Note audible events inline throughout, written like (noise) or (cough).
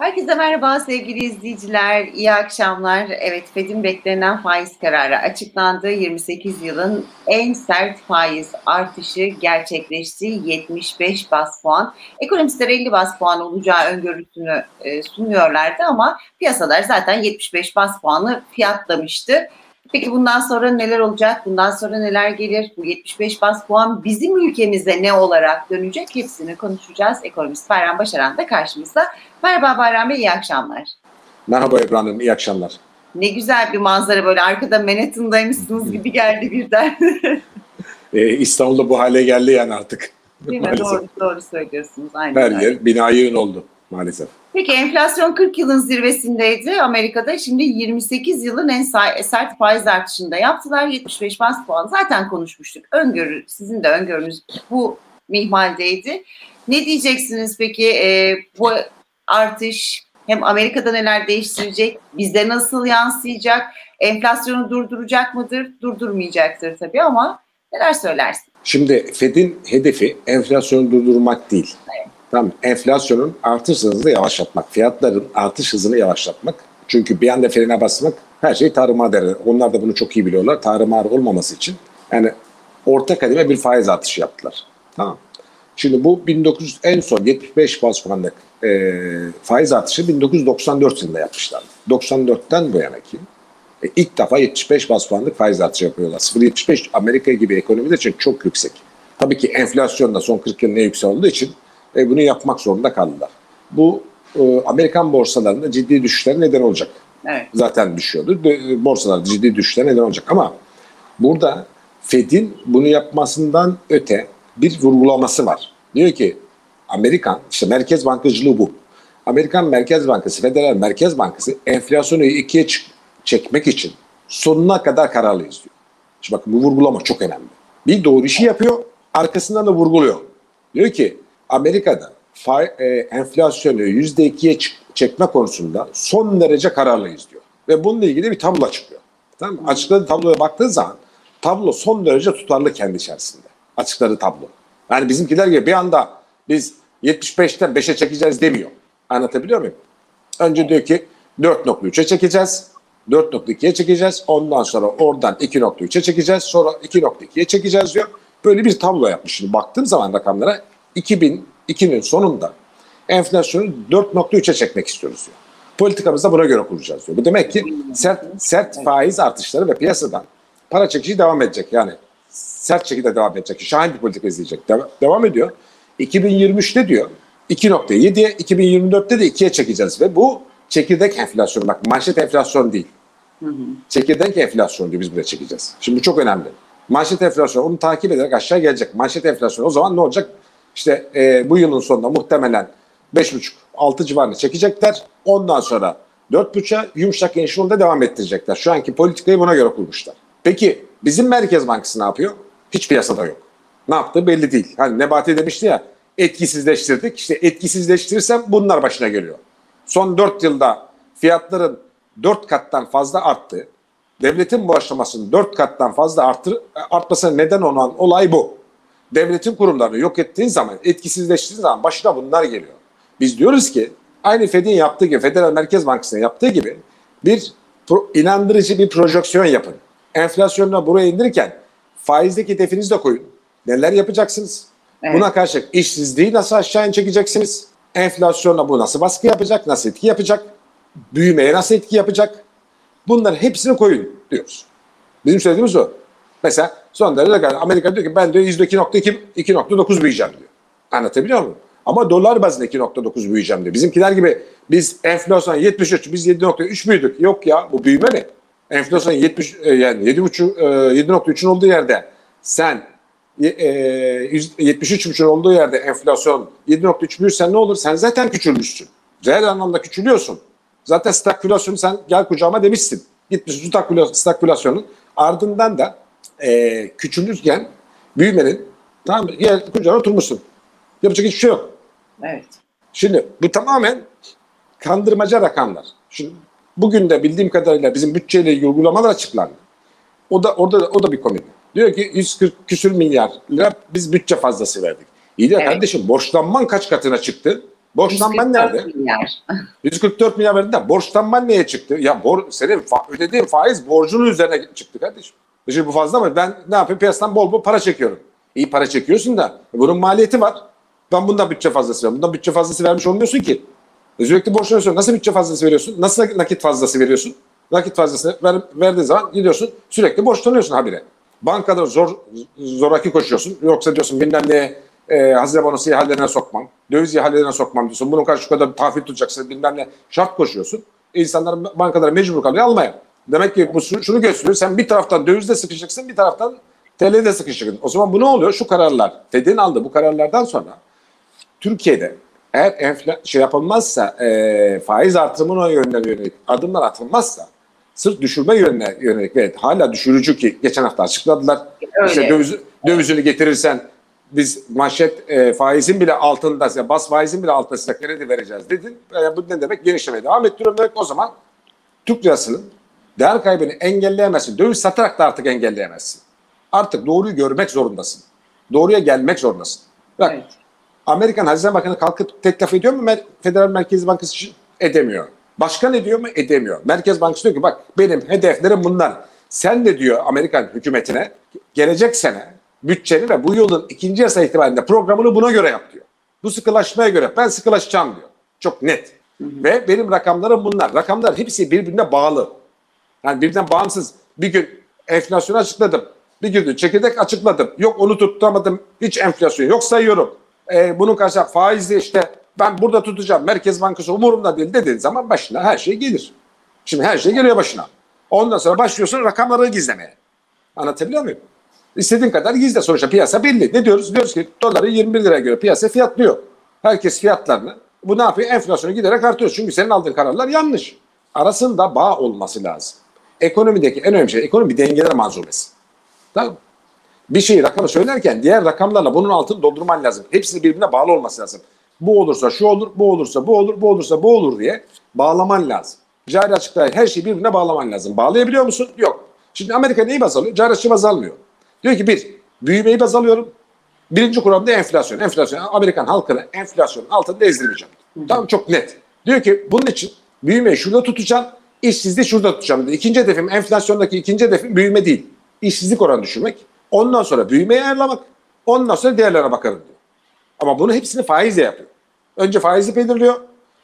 Herkese merhaba sevgili izleyiciler, iyi akşamlar. Evet, Fed'in beklenen faiz kararı açıklandı. 28 yılın en sert faiz artışı gerçekleşti. 75 bas puan. Ekonomistler 50 bas puan olacağı öngörüsünü e, sunuyorlardı ama piyasalar zaten 75 bas puanı fiyatlamıştı. Peki bundan sonra neler olacak? Bundan sonra neler gelir? Bu 75 bas puan bizim ülkemize ne olarak dönecek? Hepsini konuşacağız. Ekonomist Bayram Başaran da karşımızda. Merhaba Bayram Bey, iyi akşamlar. Merhaba Ebru Hanım, iyi akşamlar. Ne güzel bir manzara böyle arkada Manhattan'daymışsınız gibi geldi birden. (laughs) ee, İstanbul'da bu hale geldi yani artık. Değil mi? Doğru, doğru söylüyorsunuz. Aynen Her yer bina yığın oldu maalesef. Peki enflasyon 40 yılın zirvesindeydi Amerika'da. Şimdi 28 yılın en sa- sert faiz artışında yaptılar. 75 bas puan. Zaten konuşmuştuk. Öngörü, sizin de öngörünüz bu mihmaldeydi. Ne diyeceksiniz peki? Ee, bu artış hem Amerika'da neler değiştirecek? Bizde nasıl yansıyacak? Enflasyonu durduracak mıdır? Durdurmayacaktır tabii ama neler söylersin? Şimdi Fed'in hedefi enflasyonu durdurmak değil. Tamam, enflasyonun artış hızını yavaşlatmak, fiyatların artış hızını yavaşlatmak. Çünkü bir anda frene basmak her şey tarımar der. Onlar da bunu çok iyi biliyorlar. Tarımar olmaması için yani orta kademe bir faiz artışı yaptılar. Tamam. Şimdi bu 1900 en son 75 bas puanlık e, faiz artışı 1994 yılında yapmışlar. 94'ten bu yana ki e, ilk defa 75 bas puanlık faiz artışı yapıyorlar. 0.75 Amerika gibi ekonomiler için çok yüksek. Tabii ki enflasyon da son 40 yılın en yüksek olduğu için e, bunu yapmak zorunda kaldılar. Bu e, Amerikan borsalarında ciddi düşüşler neden olacak. Evet. Zaten düşüyordu. De- Borsalar ciddi düşüşler neden olacak ama burada Fed'in bunu yapmasından öte bir vurgulaması var. Diyor ki Amerikan, işte Merkez Bankacılığı bu. Amerikan Merkez Bankası, Federal Merkez Bankası enflasyonu ikiye çekmek için sonuna kadar kararlıyız diyor. Şimdi bakın bu vurgulama çok önemli. Bir doğru işi yapıyor, arkasından da vurguluyor. Diyor ki Amerika'da fa- e, enflasyonu yüzde ikiye çekme konusunda son derece kararlıyız diyor. Ve bununla ilgili bir tablo açıklıyor. Tamam mı? Açıkladığı tabloya baktığın zaman tablo son derece tutarlı kendi içerisinde. Açıkladığı tablo. Yani bizimkiler gibi bir anda biz 75'ten 5'e çekeceğiz demiyor. Anlatabiliyor muyum? Önce diyor ki 4.3'e çekeceğiz. 4.2'ye çekeceğiz. Ondan sonra oradan 2.3'e çekeceğiz. Sonra 2.2'ye çekeceğiz diyor. Böyle bir tablo yapmış. Şimdi baktığım zaman rakamlara 2002'nin sonunda enflasyonu 4.3'e çekmek istiyoruz diyor. Politikamızı da buna göre kuracağız diyor. Bu demek ki sert, sert faiz artışları ve piyasadan para çekişi devam edecek. Yani sert şekilde devam edecek. Şahin bir politika izleyecek. Devam, devam ediyor. 2023'te diyor 2.7'ye 2024'te de 2'ye çekeceğiz ve bu çekirdek enflasyon bak manşet enflasyon değil. Çekirdek enflasyon diyor biz buraya çekeceğiz. Şimdi bu çok önemli. Manşet enflasyon onu takip ederek aşağı gelecek. Manşet enflasyon o zaman ne olacak? İşte e, bu yılın sonunda muhtemelen 5.5-6 civarında çekecekler. Ondan sonra 4.5'a yumuşak enişte devam ettirecekler. Şu anki politikayı buna göre kurmuşlar. Peki bizim Merkez Bankası ne yapıyor? Hiç piyasada yok. Ne yaptığı belli değil. Hani Nebati demişti ya etkisizleştirdik. İşte etkisizleştirirsem bunlar başına geliyor. Son 4 yılda fiyatların 4 kattan fazla arttı. Devletin bağışlamasının 4 kattan fazla artır, artmasına neden olan olay bu. Devletin kurumlarını yok ettiğin zaman, etkisizleştirdiğin zaman başına bunlar geliyor. Biz diyoruz ki aynı Fed'in yaptığı gibi, Federal Merkez Bankası'nın yaptığı gibi bir pro- inandırıcı bir projeksiyon yapın. Enflasyonla buraya indirirken faizdeki hedefinizi de koyun. Neler yapacaksınız? Evet. Buna karşılık işsizliği nasıl aşağı çekeceksiniz? Enflasyonla bu nasıl baskı yapacak? Nasıl etki yapacak? Büyümeye nasıl etki yapacak? Bunların hepsini koyun diyoruz. Bizim söylediğimiz o. Mesela son derece legal. Amerika diyor ki ben diyor %2.2 2.9 büyüyeceğim diyor. Anlatabiliyor muyum? Ama dolar bazında 2.9 büyüyeceğim diyor. Bizimkiler gibi biz enflasyon 73 biz 7.3 büyüdük. Yok ya bu büyüme ne? Enflasyon 70 e, yani 7.5 e, 7.3'ün olduğu yerde sen e, e, yüz- 73.5'ün olduğu yerde enflasyon 7.3 büyürsen ne olur? Sen zaten küçülmüşsün. Reel anlamda küçülüyorsun. Zaten stagflasyonu sen gel kucağıma demişsin. Gitmişsin stagfla- stagflasyonun ardından da e, küçülürken büyümenin tamam mı? Gel kucağına oturmuşsun. Yapacak hiçbir şey yok. Evet. Şimdi bu tamamen kandırmaca rakamlar. Şimdi bugün de bildiğim kadarıyla bizim bütçeyle ilgili uygulamalar açıklandı. O da orada o da bir komedi. Diyor ki 140 küsür milyar lira biz bütçe fazlası verdik. İyi de Evet. kardeşim borçlanman kaç katına çıktı? Borçlanman 144 nerede? milyar. (laughs) 144 milyar verdin de borçlanman neye çıktı? Ya bor, senin fa- ödediğin faiz borcunun üzerine çıktı kardeşim. Şimdi bu fazla mı? Ben ne yapayım? Piyasadan bol bol para çekiyorum. İyi para çekiyorsun da bunun maliyeti var. Ben bundan bütçe fazlası veriyorum. Bundan bütçe fazlası vermiş olmuyorsun ki. E Sürekli borçlanıyorsun. Nasıl bütçe fazlası veriyorsun? Nasıl nakit fazlası veriyorsun? Nakit fazlası ver, verdiğin zaman gidiyorsun sürekli borçlanıyorsun habire. Bankada zor zoraki koşuyorsun. Yoksa diyorsun bilmem ne e, hazine bonosu ihalelerine sokmam. Döviz ihalelerine sokmam diyorsun. Bunun karşı şu kadar tahvil tutacaksın bilmem ne şart koşuyorsun. İnsanlar bankalara mecbur kalıyor almaya. Demek ki bu şunu gösteriyor. Sen bir taraftan dövizde sıkışacaksın bir taraftan TL'de sıkışacaksın. O zaman bu ne oluyor? Şu kararlar. Fed'in aldığı bu kararlardan sonra Türkiye'de eğer enfla şey yapılmazsa e, faiz artırımına yönelik, yönelik adımlar atılmazsa sırf düşürme yönüne yönelik ve hala düşürücü ki geçen hafta açıkladılar. Öyle. İşte döviz, dövizini getirirsen biz manşet e, faizin bile altında size bas faizin bile altında size kredi vereceğiz dedin. E, bu ne demek? Genişlemeye devam ettiriyorum demek o zaman Türk lirasının değer kaybını engelleyemezsin. Döviz satarak da artık engelleyemezsin. Artık doğruyu görmek zorundasın. Doğruya gelmek zorundasın. Bak Evet. Amerikan Hazine Bakanı kalkıp teklif ediyor mu Federal Merkez Bankası için? Edemiyor. Başkan ediyor mu? Edemiyor. Merkez Bankası diyor ki bak benim hedeflerim bunlar. Sen de diyor Amerikan hükümetine gelecek sene bütçeni ve bu yılın ikinci yasa itibariyle programını buna göre yap diyor. Bu sıkılaşmaya göre ben sıkılaşacağım diyor. Çok net. Ve benim rakamlarım bunlar. Rakamlar hepsi birbirine bağlı. Yani birbirinden bağımsız. Bir gün enflasyonu açıkladım. Bir gün çekirdek açıkladım. Yok onu tutamadım. Hiç enflasyon yok sayıyorum. Ee, bunun karşısında faizli işte ben burada tutacağım. Merkez Bankası umurumda değil dediğin zaman başına her şey gelir. Şimdi her şey geliyor başına. Ondan sonra başlıyorsun rakamları gizlemeye. Anlatabiliyor muyum? İstediğin kadar gizle. Sonuçta piyasa belli. Ne diyoruz? Diyoruz ki doları 21 liraya göre piyasa fiyatlıyor. Herkes fiyatlarını. Bu ne yapıyor? Enflasyonu giderek artıyor. Çünkü senin aldığın kararlar yanlış. Arasında bağ olması lazım. Ekonomideki en önemli şey ekonomi dengeler malzumesi. Tamam? Bir şeyi rakamı söylerken diğer rakamlarla bunun altını doldurman lazım. Hepsinin birbirine bağlı olması lazım. Bu olursa şu olur, bu olursa bu olur, bu olursa bu olur diye bağlaman lazım. Cari açıkta her şeyi birbirine bağlaman lazım. Bağlayabiliyor musun? Yok. Şimdi Amerika neyi baz alıyor? Cari açığı baz almıyor. Diyor ki bir, büyümeyi baz alıyorum. Birinci kuramda enflasyon. Enflasyon, Amerikan halkını enflasyonun altında ezdirmeyeceğim. Tamam çok net. Diyor ki bunun için büyümeyi şurada tutacağım, işsizliği şurada tutacağım. Diyor. İkinci hedefim enflasyondaki ikinci hedefim büyüme değil. İşsizlik oranı düşürmek. Ondan sonra büyümeyi ayarlamak. Ondan sonra diğerlerine bakarım diyor. Ama bunu hepsini faizle yapıyor. Önce faizi belirliyor.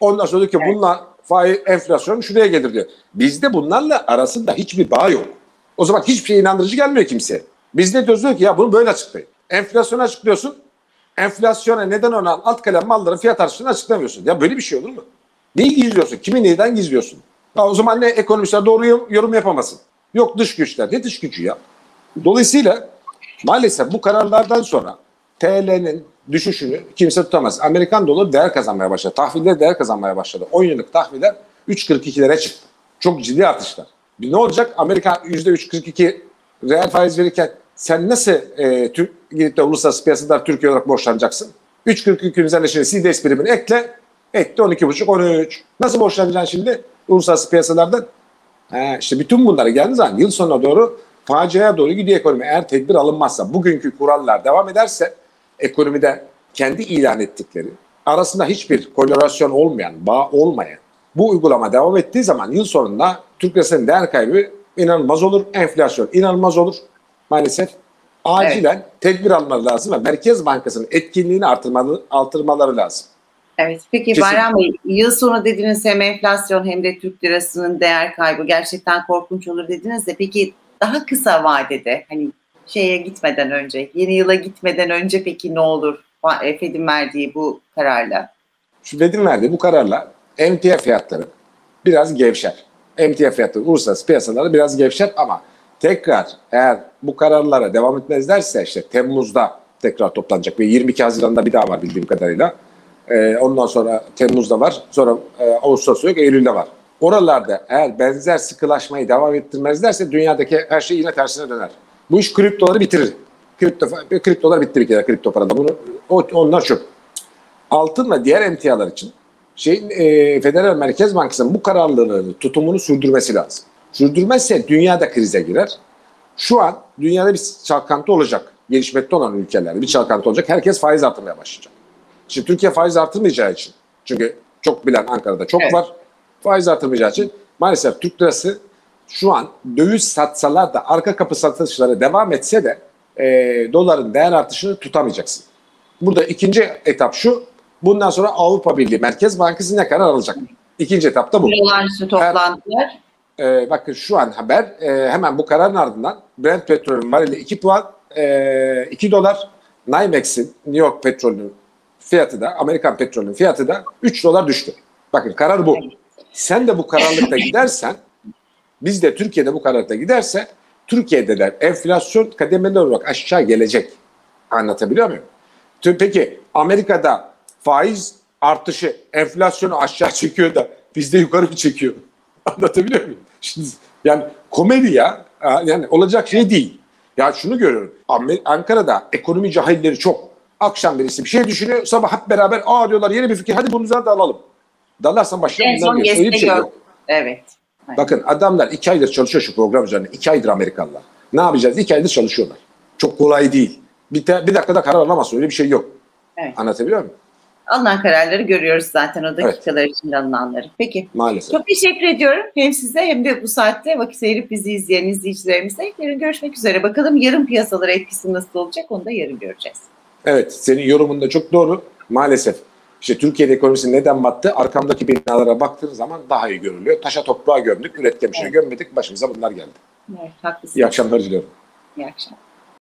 Ondan sonra diyor ki bununla faiz, enflasyon şuraya gelir diyor. Bizde bunlarla arasında hiçbir bağ yok. O zaman hiçbir şey inandırıcı gelmiyor kimseye. Bizde diyoruz diyor ki ya bunu böyle açıklayın. Enflasyonu açıklıyorsun. Enflasyona neden olan alt kalem malların fiyat artışını açıklamıyorsun. Ya böyle bir şey olur mu? Neyi gizliyorsun? Kimi neyden gizliyorsun? Ha, o zaman ne ekonomistler doğru yorum- yapamasın. Yok dış güçler. Ne dış gücü ya? Dolayısıyla maalesef bu kararlardan sonra TL'nin düşüşünü kimse tutamaz. Amerikan doları değer kazanmaya başladı. Tahviller değer kazanmaya başladı. 10 yıllık tahviller 3.42'lere çıktı. Çok ciddi artışlar. Ne olacak? Amerika %3.42 reel faiz verirken sen nasıl e, Türk, gidip de uluslararası piyasada Türkiye olarak borçlanacaksın? 3.42 üzerine şimdi CDS primini ekle. Etti 12.5 13. Nasıl borçlanacaksın şimdi uluslararası piyasalardan? He, işte bütün bunlara geldiği zaman yıl sonuna doğru faciaya doğru gidiyor ekonomi. Eğer tedbir alınmazsa, bugünkü kurallar devam ederse ekonomide kendi ilan ettikleri arasında hiçbir korelasyon olmayan, bağ olmayan bu uygulama devam ettiği zaman yıl sonunda Türk lirasının değer kaybı inanılmaz olur. Enflasyon inanılmaz olur. Maalesef acilen tedbir almaları lazım ve Merkez Bankası'nın etkinliğini artırmalı, artırmaları lazım. Evet. Peki Kesin. Bayram Bey, yıl sonu dediniz hem enflasyon hem de Türk lirasının değer kaybı gerçekten korkunç olur dediniz de peki daha kısa vadede hani şeye gitmeden önce, yeni yıla gitmeden önce peki ne olur e, Fed'in verdiği bu kararla? Şu Fed'in verdiği bu kararla emtia fiyatları biraz gevşer. Emtia fiyatları uluslararası piyasalarda biraz gevşer ama tekrar eğer bu kararlara devam etmezlerse işte Temmuz'da tekrar toplanacak ve 22 Haziran'da bir daha var bildiğim kadarıyla. Ee, ondan sonra Temmuz'da var. Sonra e, Ağustos'ta yok, Eylül'de var. Oralarda eğer benzer sıkılaşmayı devam ettirmezlerse dünyadaki her şey yine tersine döner. Bu iş kriptoları bitirir. Kripto, kriptolar bitti bir kere kripto parada. Bunu, o, onlar çöp altın ve diğer emtialar için şeyin e, Federal Merkez Bankası'nın bu kararlılığını, tutumunu sürdürmesi lazım. Sürdürmezse dünyada krize girer. Şu an dünyada bir çalkantı olacak. Gelişmekte olan ülkelerde bir çalkantı olacak. Herkes faiz artırmaya başlayacak. Şimdi Türkiye faiz artırmayacağı için Çünkü çok bilen Ankara'da çok Evet. var. Faiz artırmayacağı için maalesef Türk lirası şu an döviz satsalar da arka kapı satışları devam etse de e, doların değer artışını tutamayacaksın. Burada ikinci etap şu. Bundan sonra Avrupa Birliği Merkez Bankası ne karar alacak? İkinci etapta bu. Olağanüstü toplantılar. Ee, bakın şu an haber e, hemen bu kararın ardından Brent petrolün varili 2 puan e, 2 dolar NYMEX'in New York petrolünün fiyatı da Amerikan petrolünün fiyatı da 3 dolar düştü. Bakın karar bu. Sen de bu kararlılıkta (laughs) gidersen biz de Türkiye'de bu kararlılıkta giderse Türkiye'de de enflasyon kademeli olarak aşağı gelecek. Anlatabiliyor muyum? Peki Amerika'da faiz artışı enflasyonu aşağı çekiyor da bizde yukarı mı çekiyor? (laughs) Anlatabiliyor muyum? Şimdi yani komedi ya. Yani olacak şey değil. Ya şunu görüyorum. Ankara'da ekonomi cahilleri çok. Akşam birisi bir şey düşünüyor. Sabah hep beraber aa diyorlar yeni bir fikir. Hadi bunu da alalım. Dalarsan başına En son. Öyle bir şey yok. Evet. Bakın adamlar iki aydır çalışıyor şu program üzerine. İki aydır Amerikalılar. Ne yapacağız? İki aydır çalışıyorlar. Çok kolay değil. Bir, te- bir dakikada karar alamazsın. Öyle bir şey yok. Evet. Anlatabiliyor muyum? Alınan kararları görüyoruz zaten o dakikalar içinde alınanları. Peki. Maalesef. Çok teşekkür ediyorum hem size hem de bu saatte vakit ayırıp bizi izleyen izleyicilerimize. Yarın görüşmek üzere. Bakalım yarın piyasalara etkisi nasıl olacak onu da yarın göreceğiz. Evet, senin yorumun da çok doğru. Maalesef. İşte Türkiye'de ekonomisi neden battı? Arkamdaki binalara baktığın zaman daha iyi görülüyor. Taşa toprağa gömdük, üretken bir şey Evet. gömmedik. Başımıza bunlar geldi. Evet, haklısınız. İyi akşamlar diliyorum. İyi akşamlar.